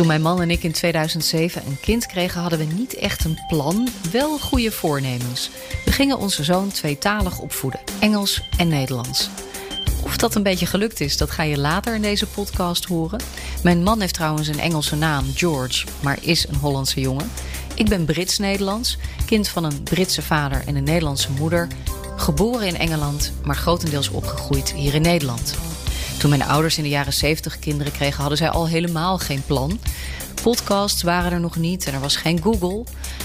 Toen mijn man en ik in 2007 een kind kregen, hadden we niet echt een plan, wel goede voornemens. We gingen onze zoon tweetalig opvoeden, Engels en Nederlands. Of dat een beetje gelukt is, dat ga je later in deze podcast horen. Mijn man heeft trouwens een Engelse naam, George, maar is een Hollandse jongen. Ik ben Brits-Nederlands, kind van een Britse vader en een Nederlandse moeder. Geboren in Engeland, maar grotendeels opgegroeid hier in Nederland. Toen mijn ouders in de jaren 70 kinderen kregen, hadden zij al helemaal geen plan. Podcasts waren er nog niet en er was geen Google.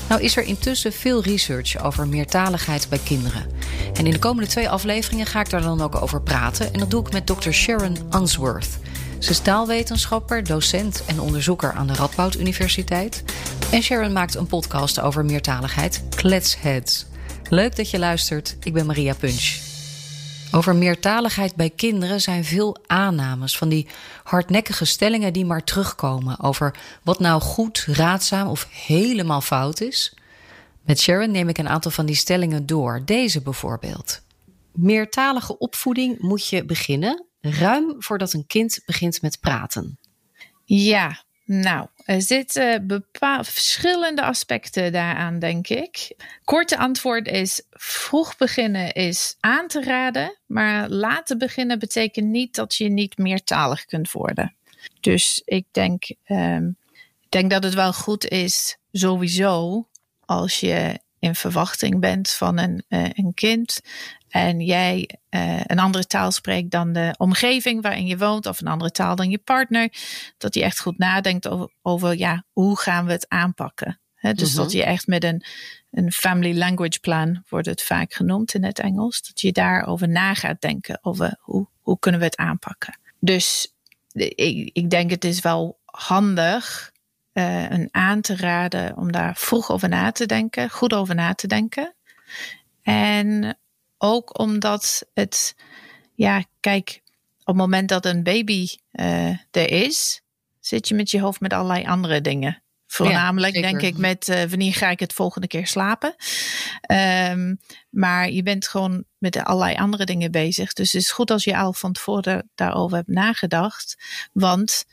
Nou is er intussen veel research over meertaligheid bij kinderen. En in de komende twee afleveringen ga ik daar dan ook over praten. En dat doe ik met Dr. Sharon Unsworth. Ze is taalwetenschapper, docent en onderzoeker aan de Radboud Universiteit. En Sharon maakt een podcast over meertaligheid, Kletsheads. Leuk dat je luistert. Ik ben Maria Punch. Over meertaligheid bij kinderen zijn veel aannames van die hardnekkige stellingen die maar terugkomen over wat nou goed, raadzaam of helemaal fout is. Met Sharon neem ik een aantal van die stellingen door. Deze bijvoorbeeld. Meertalige opvoeding moet je beginnen ruim voordat een kind begint met praten. Ja, nou, er zitten bepaalde verschillende aspecten daaraan, denk ik. Korte antwoord is: vroeg beginnen is aan te raden, maar laten beginnen betekent niet dat je niet meertalig kunt worden. Dus ik denk, um, ik denk dat het wel goed is, sowieso, als je in verwachting bent van een, uh, een kind en jij uh, een andere taal spreekt dan de omgeving waarin je woont, of een andere taal dan je partner, dat je echt goed nadenkt over, over ja, hoe gaan we het aanpakken. He, dus mm -hmm. dat je echt met een, een family language plan, wordt het vaak genoemd in het Engels, dat je daarover na gaat denken over hoe, hoe kunnen we het aanpakken. Dus ik, ik denk het is wel handig uh, een aan te raden om daar vroeg over na te denken, goed over na te denken. En ook omdat het, ja, kijk, op het moment dat een baby uh, er is, zit je met je hoofd met allerlei andere dingen. Voornamelijk ja, denk ik met uh, wanneer ga ik het volgende keer slapen. Um, maar je bent gewoon met allerlei andere dingen bezig. Dus het is goed als je al van tevoren daarover hebt nagedacht. Want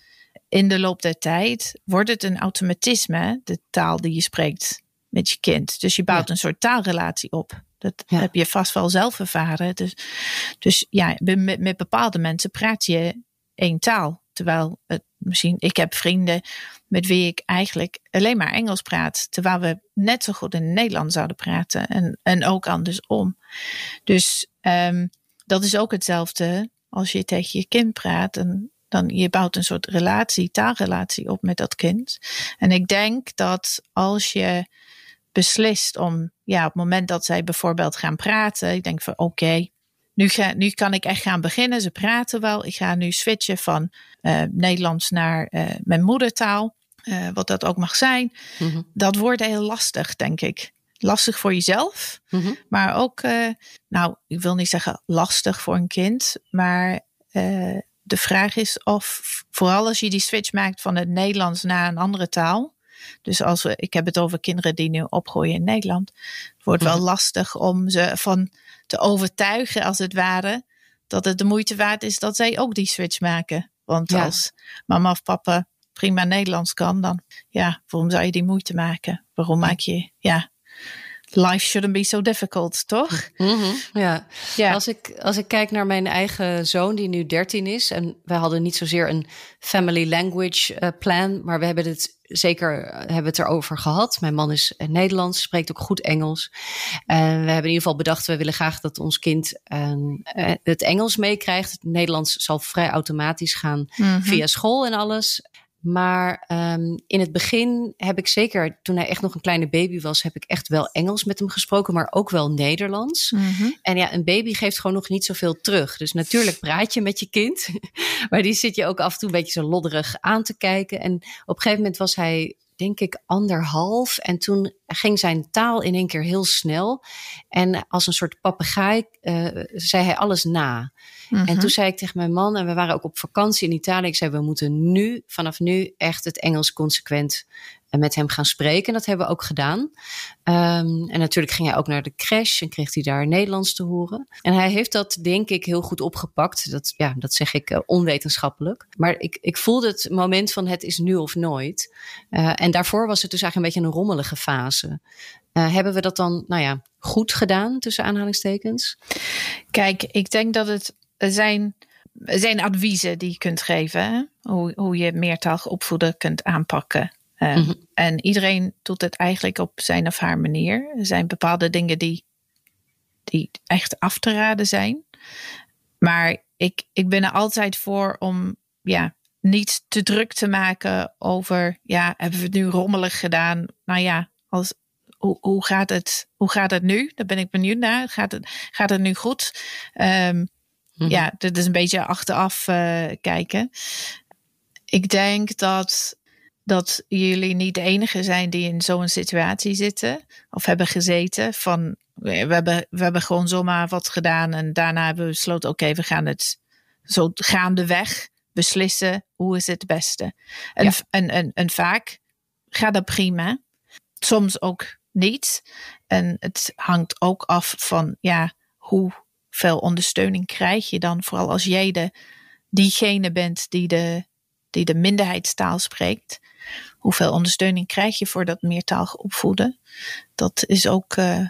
in de loop der tijd wordt het een automatisme, de taal die je spreekt met je kind. Dus je bouwt ja. een soort taalrelatie op. Dat ja. heb je vast wel zelf ervaren. Dus, dus ja, met, met bepaalde mensen praat je één taal. Terwijl het misschien, ik heb vrienden met wie ik eigenlijk alleen maar Engels praat. Terwijl we net zo goed in het Nederlands zouden praten. En, en ook andersom. Dus um, dat is ook hetzelfde als je tegen je kind praat. En dan je bouwt een soort relatie, taalrelatie op met dat kind. En ik denk dat als je beslist om, ja, op het moment dat zij bijvoorbeeld gaan praten, ik denk van oké, okay, nu, ga, nu kan ik echt gaan beginnen. Ze praten wel. Ik ga nu switchen van uh, Nederlands naar uh, mijn moedertaal, uh, wat dat ook mag zijn. Mm -hmm. Dat wordt heel lastig, denk ik. Lastig voor jezelf, mm -hmm. maar ook, nou, ik wil niet zeggen lastig voor een kind, maar de vraag is of, vooral als je die switch maakt van het Nederlands naar een andere taal. Dus als we, ik heb het over kinderen die nu opgroeien in Nederland. Het wordt wel lastig om ze van te overtuigen, als het ware, dat het de moeite waard is dat zij ook die switch maken. Want ja. als mama of papa prima Nederlands kan, dan ja, waarom zou je die moeite maken? Waarom maak je, ja, life shouldn't be so difficult, toch? Mm -hmm, ja. ja. Als, ik, als ik kijk naar mijn eigen zoon, die nu 13 is, en we hadden niet zozeer een family language uh, plan, maar we hebben het zeker eh, hebben het erover gehad. Mijn man is Nederlands, spreekt ook goed Engels. En we hebben in ieder geval bedacht, we willen graag dat ons kind uh, het Engels meekrijgt. Het Nederlands zal vrij automatisch gaan mm -hmm. via school en alles. Maar um, in het begin heb ik zeker, toen hij echt nog een kleine baby was, heb ik echt wel Engels met hem gesproken, maar ook wel Nederlands. Mm -hmm. En ja, een baby geeft gewoon nog niet zoveel terug. Dus natuurlijk praat je met je kind, maar die zit je ook af en toe een beetje zo lodderig aan te kijken. En op een gegeven moment was hij denk ik anderhalf. En toen ging zijn taal in één keer heel snel. En als een soort papegaai uh, zei hij alles na. En toen zei ik tegen mijn man, en we waren ook op vakantie in Italië. Ik zei, we moeten nu, vanaf nu, echt het Engels consequent met hem gaan spreken. Dat hebben we ook gedaan. Um, en natuurlijk ging hij ook naar de crash en kreeg hij daar Nederlands te horen. En hij heeft dat denk ik heel goed opgepakt. Dat, ja, dat zeg ik uh, onwetenschappelijk. Maar ik, ik voelde het moment van het is nu of nooit. Uh, en daarvoor was het dus eigenlijk een beetje een rommelige fase. Uh, hebben we dat dan, nou ja, goed gedaan tussen aanhalingstekens? Kijk, ik denk dat het zijn, zijn adviezen die je kunt geven. Hoe, hoe je meertalig opvoeden kunt aanpakken. Mm -hmm. En iedereen doet het eigenlijk op zijn of haar manier. Er zijn bepaalde dingen die, die echt af te raden zijn. Maar ik, ik ben er altijd voor om ja, niet te druk te maken over, ja, hebben we het nu rommelig gedaan? Nou ja, als, hoe, hoe, gaat het, hoe gaat het nu? Daar ben ik benieuwd naar. Gaat het, gaat het nu goed? Um, mm-hmm. Ja, dat is een beetje achteraf uh, kijken. Ik denk dat, dat jullie niet de enige zijn die in zo'n situatie zitten of hebben gezeten. Van we hebben, we hebben gewoon zomaar wat gedaan en daarna hebben we besloten: oké, okay, we gaan het zo gaandeweg beslissen hoe is het beste. En, ja. en, en, en vaak gaat dat prima. Soms ook niet. En het hangt ook af van ja, hoeveel ondersteuning krijg je dan, vooral als jij de, diegene bent die de, die de minderheidstaal spreekt. Hoeveel ondersteuning krijg je voor dat meertalig opvoeden? Dat is ook uh,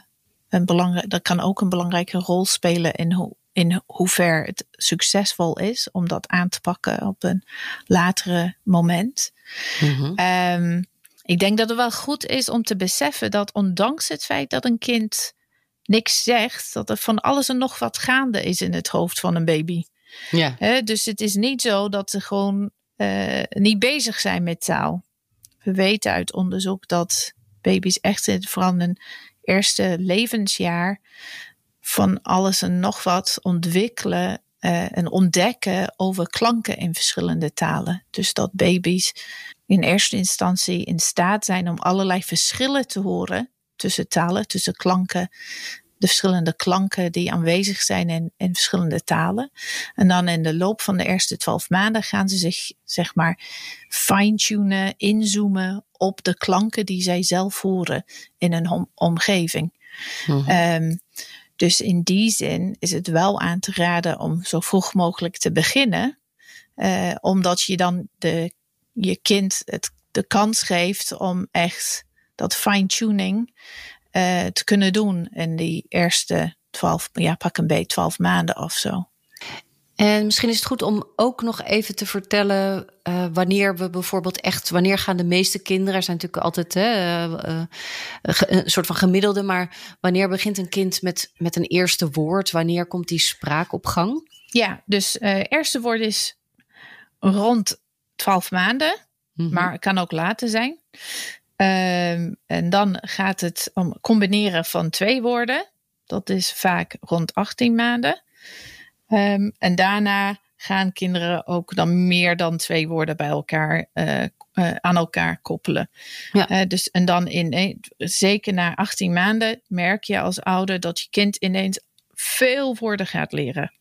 een belangrijk, dat kan ook een belangrijke rol spelen in hoe, in hoever het succesvol is om dat aan te pakken op een latere moment. Mm-hmm. Um, ik denk dat het wel goed is om te beseffen dat ondanks het feit dat een kind niks zegt, dat er van alles en nog wat gaande is in het hoofd van een baby. Ja. He, dus het is niet zo dat ze gewoon uh, niet bezig zijn met taal. We weten uit onderzoek dat baby's echt in vooral hun eerste levensjaar van alles en nog wat ontwikkelen uh, en ontdekken over klanken in verschillende talen. Dus dat baby's in eerste instantie in staat zijn om allerlei verschillen te horen tussen talen, tussen klanken, de verschillende klanken die aanwezig zijn in, in verschillende talen. En dan in de loop van de eerste twaalf maanden gaan ze zich, zeg maar, fine-tunen, inzoomen op de klanken die zij zelf horen in een om omgeving. Mm-hmm. Um, dus in die zin is het wel aan te raden om zo vroeg mogelijk te beginnen. Uh, omdat je dan de, je kind het, de kans geeft om echt dat fine-tuning uh, te kunnen doen in die eerste twaalf, ja, pak een beetje twaalf maanden of zo. En misschien is het goed om ook nog even te vertellen uh, wanneer we bijvoorbeeld echt, wanneer gaan de meeste kinderen, er zijn natuurlijk altijd hè, uh, uh, een soort van gemiddelde, maar wanneer begint een kind met, met een eerste woord? Wanneer komt die spraak op gang? Ja, dus eerste woord is rond 12 maanden, mm-hmm. maar het kan ook later zijn. Um, en dan gaat het om combineren van twee woorden. Dat is vaak rond 18 maanden. Um, en daarna gaan kinderen ook dan meer dan twee woorden bij elkaar uh, uh, aan elkaar koppelen. Ja. Uh, dus en dan in zeker na 18 maanden merk je als ouder dat je kind ineens veel woorden gaat leren.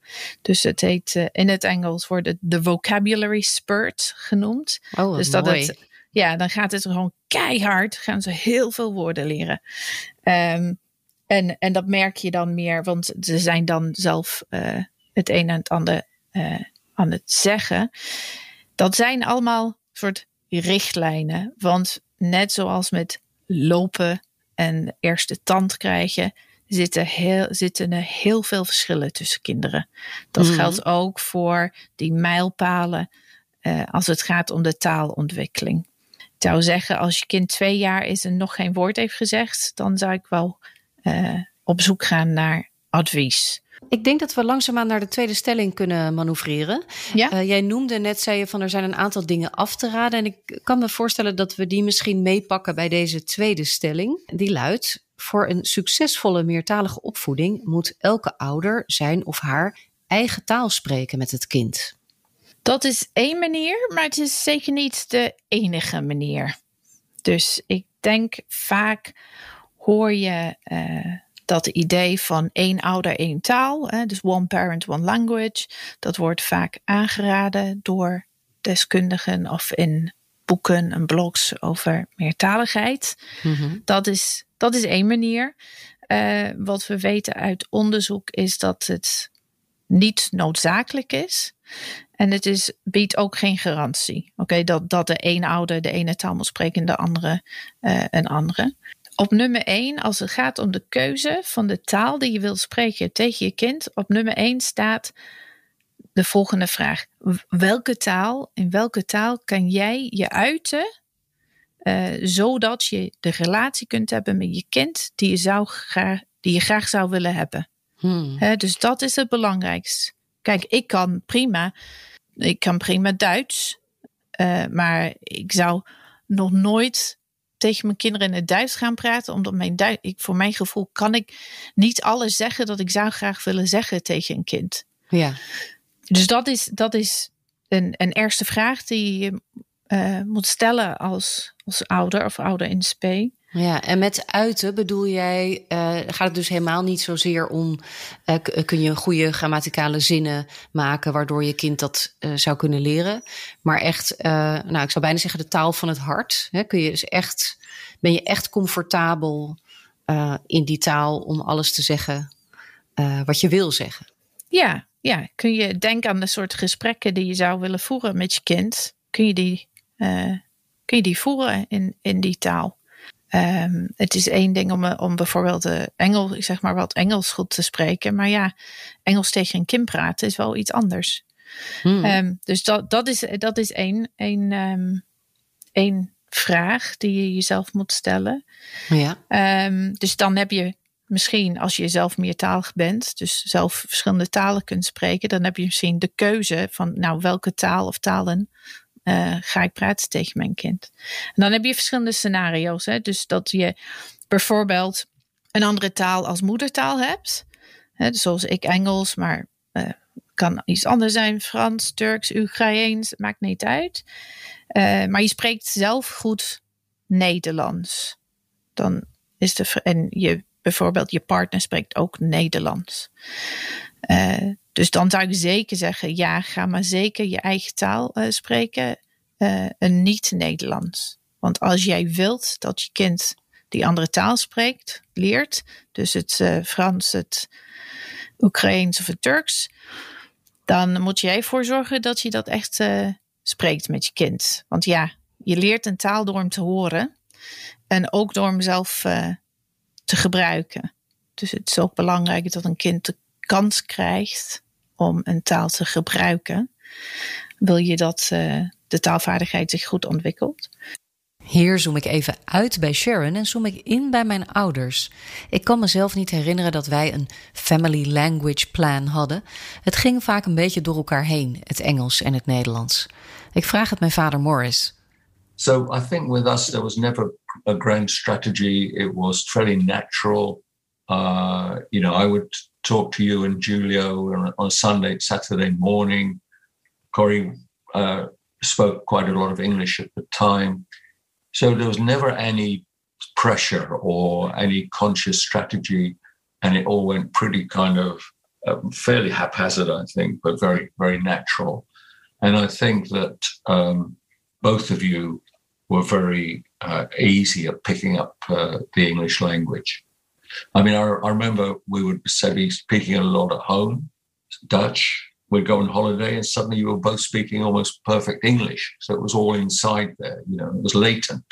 Dus het heet in het Engels wordt de vocabulary spurt genoemd. Oh, dus dat mooi. het ja, dan gaat het gewoon keihard, gaan ze heel veel woorden leren. Um, en, en dat merk je dan meer, want ze zijn dan zelf uh, het een en het ander uh, aan het zeggen. Dat zijn allemaal soort richtlijnen. Want net zoals met lopen en eerste tand krijgen, zitten, heel, zitten er heel veel verschillen tussen kinderen. Dat mm. geldt ook voor die mijlpalen uh, als het gaat om de taalontwikkeling. Ik zou zeggen, als je kind twee jaar is en nog geen woord heeft gezegd, dan zou ik wel uh, op zoek gaan naar advies. Ik denk dat we langzaamaan naar de tweede stelling kunnen manoeuvreren. Ja? Uh, jij noemde net, zei je van er zijn een aantal dingen af te raden. En ik kan me voorstellen dat we die misschien meepakken bij deze tweede stelling. Die luidt: Voor een succesvolle meertalige opvoeding moet elke ouder zijn of haar eigen taal spreken met het kind. Dat is één manier, maar het is zeker niet de enige manier. Dus ik denk vaak hoor je uh, dat idee van één ouder, één taal, hè, dus one parent, one language, dat wordt vaak aangeraden door deskundigen of in boeken en blogs over meertaligheid. Mhm. Dat, is, dat is één manier. Eh, wat we weten uit onderzoek is dat het niet noodzakelijk is. En het is, biedt ook geen garantie. Oké, dat, dat de ene ouder de ene taal moet spreken en de andere eh, een andere. Op nummer 1, als het gaat om de keuze van de taal die je wilt spreken tegen je kind, op nummer 1 staat de volgende vraag. Welke taal, in welke taal kan jij je uiten, eh, zodat je de relatie kunt hebben met je kind die je, zou graag, die je graag zou willen hebben? Hmm. Dus dat is het belangrijkste. Kijk, ik kan prima, ik kan prima Duits, eh, maar ik zou nog nooit tegen mijn kinderen in het Duits gaan praten, omdat mijn Duits, ik, voor mijn gevoel kan ik niet alles zeggen dat ik zou graag willen zeggen tegen een kind. Ja. Dus dat is, dat is een, een eerste vraag die je eh, moet stellen als, als ouder of ouder in sp. Ja, en met uiten bedoel jij, eh, gaat het dus helemaal niet zozeer om, eh, k- kun je goede grammaticale zinnen maken waardoor je kind dat eh, zou kunnen leren, maar echt, eh, nou ik zou bijna zeggen de taal van het hart. Hè? Kun je dus echt, ben je echt comfortabel eh, in die taal om alles te zeggen eh, wat je wil zeggen? Ja, ja, kun je denken aan de soort gesprekken die je zou willen voeren met je kind. Kun je die, eh, kun je die voeren in, in die taal? Ehm, het is één ding om, eh, om bijvoorbeeld uh, Engels, ik zeg maar wat Engels goed te spreken. Maar ja, Engels tegen een kind praten is wel iets anders. Hmm. Ehm, dus dat, dat is, dat is één, één, ehm, één vraag die je jezelf moet stellen. ja. Dus dan heb je misschien, als je zelf meertalig bent, dus zelf verschillende talen kunt spreken, dan heb je misschien de keuze van, nou, welke taal of talen eh, ga ik praten tegen mijn kind. Dan heb je verschillende scenario's. Hè? Dus dat je bijvoorbeeld een andere taal als moedertaal hebt. Hè? Zoals ik Engels, maar uh, kan iets anders zijn. Frans, Turks, Oekraïens, maakt niet uit. Uh, maar je spreekt zelf goed Nederlands. Dan is de, en je, bijvoorbeeld je partner spreekt ook Nederlands. Uh, dus dan zou ik zeker zeggen, ja, ga maar zeker je eigen taal uh, spreken, uh, een niet-Nederlands. Want als jij wilt dat je kind die andere taal spreekt, leert, dus het uh, Frans, het Oekraïens of het Turks, dan moet jij ervoor zorgen dat je dat echt spreekt met je kind. Want ja, je leert een taal door hem te horen en ook door hem zelf te gebruiken. Dus het is ook belangrijk dat een kind kans krijgt om een taal te gebruiken, wil je dat uh, de taalvaardigheid zich goed ontwikkelt. Hier zoom ik even uit bij Sharon en zoom ik in bij mijn ouders. Ik kan mezelf niet herinneren dat wij een family language plan hadden. Het ging vaak een beetje door elkaar heen, het Engels en het Nederlands. Ik vraag het mijn vader Morris. So I think with us there was never a grand strategy. It was fairly natural. Uh, you know, I would talk to you and Julio on a Sunday, Saturday morning. Corey uh, spoke quite a lot of English at the time. So there was never any pressure or any conscious strategy. And it all went pretty kind of uh, fairly haphazard, I think, but very, very natural. And I think that um, both of you were very uh, easy at picking up uh, the English language. I mean, I, I, remember we would say be speaking a lot at home, Dutch. We'd go on holiday, and suddenly you were both speaking almost perfect English. So it was all inside there, you know, it was latent.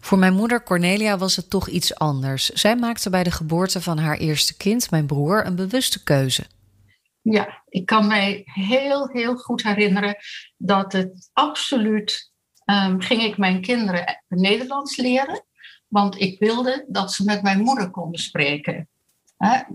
Voor mijn moeder Cornelia was het toch iets anders. Zij maakte bij de geboorte van haar eerste kind, mijn broer, een bewuste keuze. Ja, ik kan mij heel, heel goed herinneren dat het absoluut um, ging ik mijn kinderen Nederlands leren. Want ik wilde dat ze met mijn moeder konden spreken.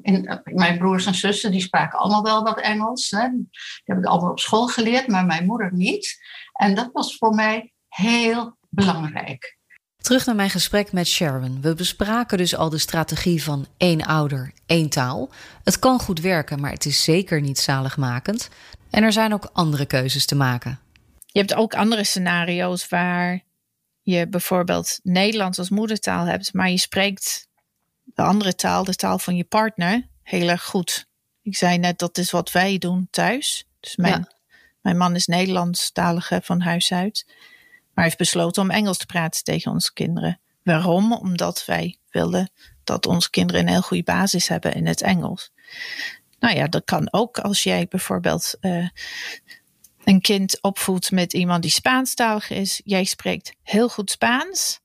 En mijn broers en zussen die spraken allemaal wel wat Engels. Hè. Die hebben het allemaal op school geleerd, maar mijn moeder niet. En dat was voor mij heel belangrijk. Terug naar mijn gesprek met Sharon. We bespraken dus al de strategie van één ouder, één taal. Het kan goed werken, maar het is zeker niet zaligmakend. En er zijn ook andere keuzes te maken. Je hebt ook andere scenario's waar je bijvoorbeeld Nederlands als moedertaal hebt, maar je spreekt de andere taal, de taal van je partner, heel erg goed. Ik zei net, dat is wat wij doen thuis. Dus mijn, ja. mijn man is Nederlandstalige van huis uit. hij heeft besloten om Engels te praten tegen onze kinderen. Waarom? Omdat wij willen dat onze kinderen een heel goede basis hebben in het Engels. Nou ja, dat kan ook als jij bijvoorbeeld uh, een kind opvoedt met iemand die Spaanstalig is. Jij spreekt heel goed Spaans.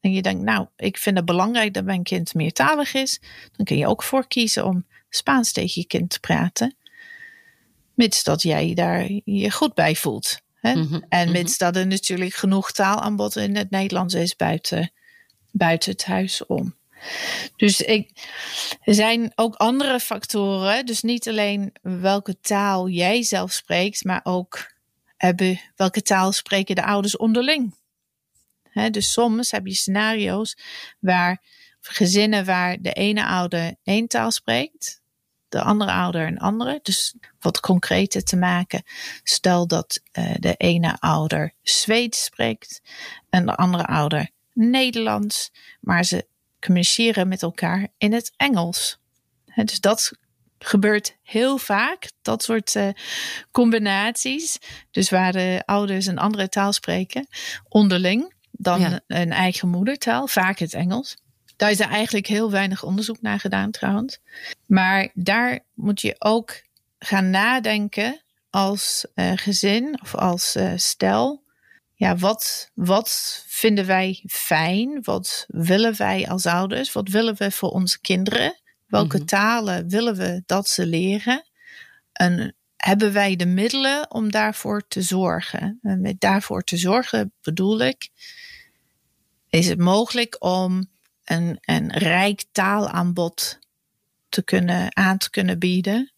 En je denkt, nou, ik vind het belangrijk dat mijn kind meertalig is. Dan kun je ook voor kiezen om Spaans tegen je kind te praten. Mits dat jij daar je goed bij voelt. Hè? Mhm, en mits mhm. dat er natuurlijk genoeg taalaanbod in het Nederlands is buiten, buiten het huis om. Dus ik, er zijn ook andere factoren. Dus niet alleen welke taal jij zelf spreekt, maar ook hebben, welke taal spreken de ouders onderling. dus soms heb je scenario's waar gezinnen waar de ene ouder één taal spreekt, de andere ouder een andere. Dus wat concreter te maken. Stel dat uh, de ene ouder Zweeds spreekt en de andere ouder Nederlands, maar ze communiceren met elkaar in het Engels. dus dat gebeurt heel vaak, dat soort uh, combinaties. Dus waar de ouders een andere taal spreken, onderling, dan een eigen moedertaal, vaak het Engels. Daar is er eigenlijk heel weinig onderzoek naar gedaan trouwens. Maar daar moet je ook gaan nadenken als uh, gezin of als uh, stel ja, wat, wat vinden wij fijn? Wat willen wij als ouders? Wat willen we voor onze kinderen? Welke mhm. talen willen we dat ze leren? En hebben wij de middelen om daarvoor te zorgen? En met daarvoor te zorgen bedoel ik, is het mogelijk om een, een rijk taalaanbod te kunnen, aan te kunnen bieden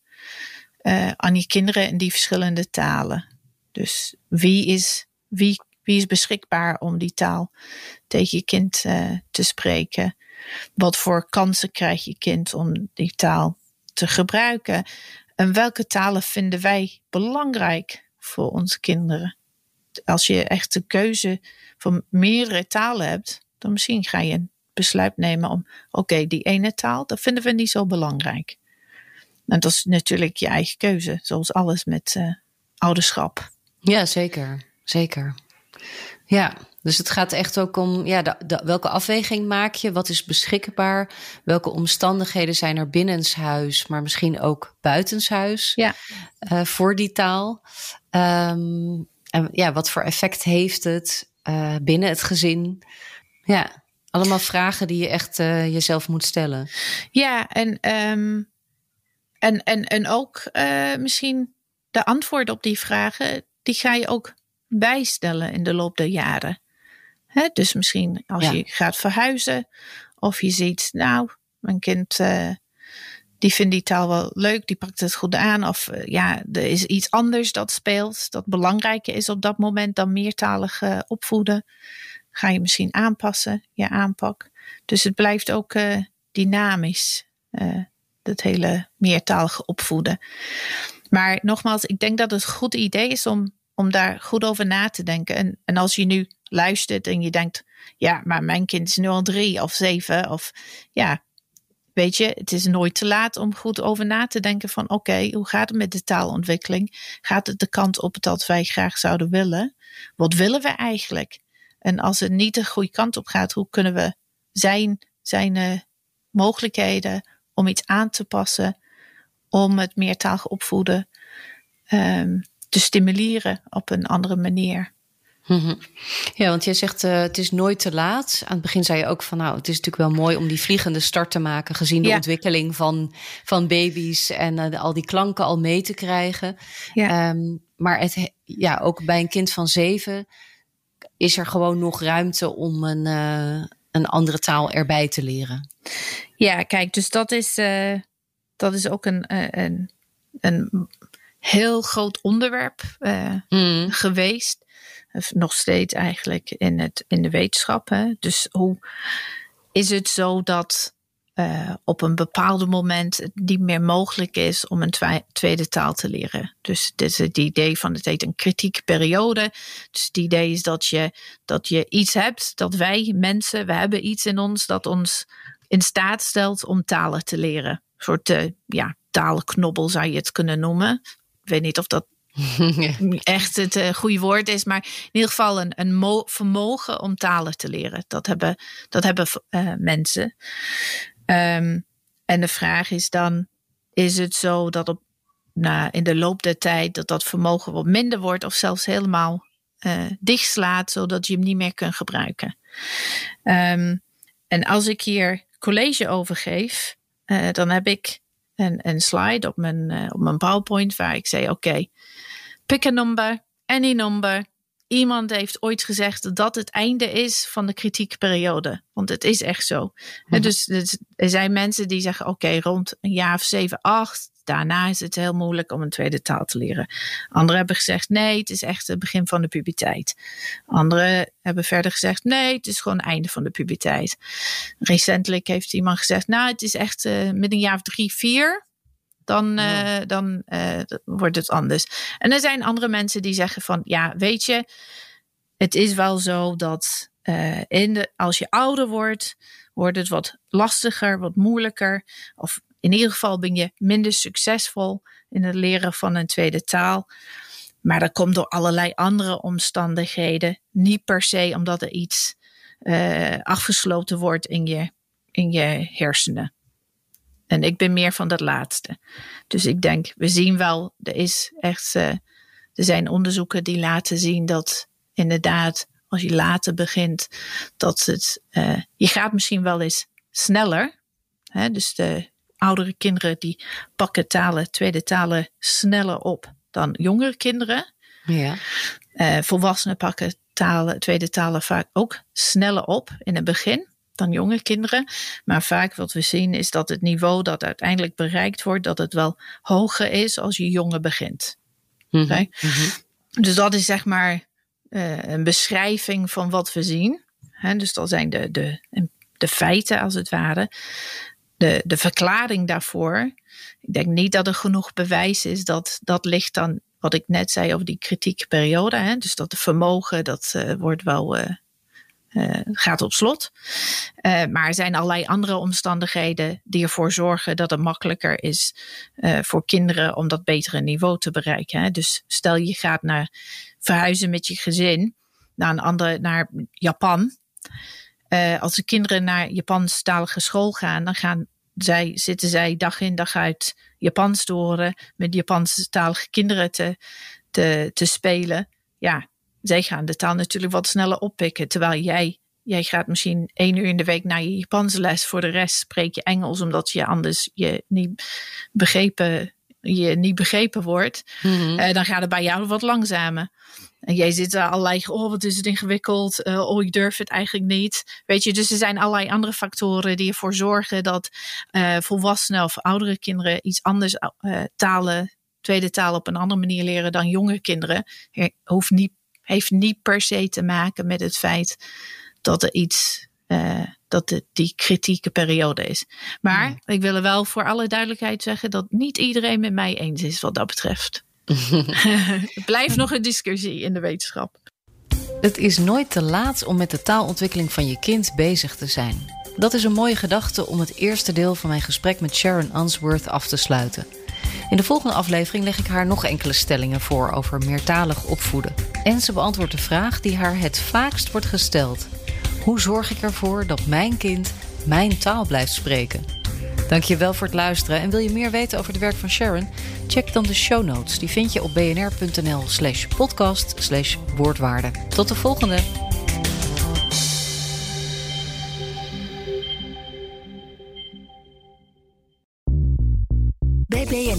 uh, aan je kinderen in die verschillende talen. Dus wie is, wie wie is beschikbaar om die taal tegen je kind uh, te spreken? Wat voor kansen krijgt je kind om die taal te gebruiken? En welke talen vinden wij belangrijk voor onze kinderen? Als je echt de keuze van meerdere talen hebt, dan misschien ga je een besluit nemen om, oké, die ene taal, dat vinden we niet zo belangrijk. En dat is natuurlijk je eigen keuze, zoals alles met uh, ouderschap. Ja, zeker. Zeker. Ja, dus het gaat echt ook om ja, de, welke afweging maak je? Wat is beschikbaar? Welke omstandigheden zijn er binnenshuis, maar misschien ook buitenshuis ja. Uh, voor die taal? Um, en ja, wat voor effect heeft het uh, binnen het gezin? Ja, allemaal vragen die je echt uh, jezelf moet stellen. Ja, en, um, en, en, en ook misschien de antwoorden op die vragen, die ga je ook bijstellen in de loop der jaren. dus misschien als je gaat verhuizen of je ziet, nou, mijn kind uh, die vindt die taal wel leuk, die pakt het goed aan. Of uh, ja, er is iets anders dat speelt, dat belangrijker is op dat moment dan meertalig uh, opvoeden. Ga je misschien aanpassen, je aanpak. Dus het blijft ook dynamisch, dat hele meertalige opvoeden. Maar nogmaals, ik denk dat het een goed idee is om om daar goed over na te denken. En, en als je nu luistert en je denkt, ja, maar mijn kind is nu al drie of zeven, of ja, weet je, het is nooit te laat om goed over na te denken van, oké, hoe gaat het met de taalontwikkeling? Gaat het de kant op dat wij graag zouden willen? Wat willen we eigenlijk? En als het niet de goede kant op gaat, hoe kunnen we zijn, zijn uh, mogelijkheden om iets aan te passen, om het meertalig opvoeden um, te stimuleren op een andere manier. Mhm. Ja, want jij zegt uh, het is nooit te laat. Aan het begin zei je ook van nou, het is natuurlijk wel mooi om die vliegende start te maken, gezien de ontwikkeling van, van baby's en uh, al die klanken al mee te krijgen. Ja. Um, maar het, ja, ook bij een kind van zeven is er gewoon nog ruimte om een, uh, een andere taal erbij te leren. Ja, kijk, dus dat is, dat is ook een, een, een heel groot onderwerp uh, mm. geweest. Nog steeds eigenlijk in, het, in de wetenschap. Hè? Dus hoe is het zo dat uh, op een bepaald moment het niet meer mogelijk is om een tweede taal te leren. Dus dit is het idee van het heet een kritieke periode. Dus het idee is dat je, dat je iets hebt, dat wij mensen, we hebben iets in ons dat ons in staat stelt om talen te leren. Een soort uh, ja, talenknobbel zou je het kunnen noemen. Ik weet niet of dat echt het uh, goede woord is, maar in ieder geval een, een vermogen om talen te leren. Dat hebben, dat hebben uh, mensen. Um, en de vraag is dan: is het zo dat op, nou, in de loop der tijd dat dat vermogen wat minder wordt, of zelfs helemaal uh, dichtslaat, zodat je hem niet meer kunt gebruiken? Um, en als ik hier college over geef, dan heb ik een, een slide op mijn, uh, op mijn PowerPoint waar ik zei: Oké, okay, pick a number, any number. Iemand heeft ooit gezegd dat dat het einde is van de kritiekperiode. Want het is echt zo. Mhm. dus, dus, er zijn mensen die zeggen: Oké, rond een jaar of zeven, acht, daarna is het heel moeilijk om een tweede taal te leren. Anderen hebben gezegd nee, het is echt het begin van de puberteit. Anderen hebben verder gezegd nee, het is gewoon het einde van de puberteit. Recentelijk heeft iemand gezegd nou, het is echt uh, met een jaar of drie, vier. Dan, uh, dan uh, wordt het anders. En er zijn andere mensen die zeggen van ja, weet je, het is wel zo dat in de, als je ouder wordt, wordt het wat lastiger, wat moeilijker. Of in ieder geval ben je minder succesvol in het leren van een tweede taal. Maar dat komt door allerlei andere omstandigheden. Niet per se omdat er iets uh, afgesloten wordt in je, in je hersenen. En ik ben meer van dat laatste. Dus ik denk, we zien wel, er is echt, uh, er zijn onderzoeken die laten zien dat inderdaad, als je later begint, dat het, uh, je gaat misschien wel eens sneller. Hè, dus de oudere kinderen die pakken talen, tweede talen sneller op dan jongere kinderen. Ja. Uh, volwassenen pakken talen, tweede talen vaak ook sneller op in het begin dan jonge kinderen. Maar vaak wat we zien is dat het niveau dat uiteindelijk bereikt wordt, dat het wel hoger is als je jonger begint. Mm -hmm. Dus dat is zeg maar uh, een beschrijving van wat we zien. He, dus dat zijn de, de, de feiten als het ware de, de verklaring daarvoor. Ik denk niet dat er genoeg bewijs is dat dat ligt dan wat ik net zei over die kritieke periode. Hè? Dus dat de vermogen, dat uh, wordt wel. Uh, uh, gaat op slot. maar er zijn allerlei andere omstandigheden die ervoor zorgen dat het makkelijker is voor kinderen om dat betere niveau te bereiken. Hè? Dus stel je gaat naar verhuizen met je gezin naar een andere, naar Japan. Uh, als de kinderen naar Japanstalige school gaan, dan gaan zij, zitten zij dag in dag uit Japans te horen, met Japanstalige kinderen te, te, te spelen. Ja, zij gaan de taal natuurlijk wat sneller oppikken. Terwijl jij, jij gaat misschien één uur in de week naar je Japanse les. Voor de rest spreek je Engels, omdat je anders je niet begrepen, je niet begrepen wordt. Mm -hmm. uh, dan gaat het bij jou wat langzamer. En jij zit daar allerlei, oh wat is het ingewikkeld, uh, oh ik durf het eigenlijk niet. Weet je, dus er zijn allerlei andere factoren die ervoor zorgen dat uh, volwassenen of oudere kinderen iets anders talen, tweede taal op een andere manier leren dan jonge kinderen. Hoeft niet, heeft niet per se te maken met het feit dat er iets, dat het die kritieke periode is. Maar ik wil er wel voor alle duidelijkheid zeggen dat niet iedereen met mij eens is wat dat betreft. Blijft nog een discussie in de wetenschap. Het is nooit te laat om met de taalontwikkeling van je kind bezig te zijn. Dat is een mooie gedachte om het eerste deel van mijn gesprek met Sharon Unsworth af te sluiten. In de volgende aflevering leg ik haar nog enkele stellingen voor over meertalig opvoeden. En ze beantwoordt de vraag die haar het vaakst wordt gesteld: Hoe zorg ik ervoor dat mijn kind mijn taal blijft spreken? Dankjewel voor het luisteren. En wil je meer weten over het werk van Sharon? Check dan de show notes. Die vind je op bnr.nl slash podcast slash woordwaarde. Tot de volgende!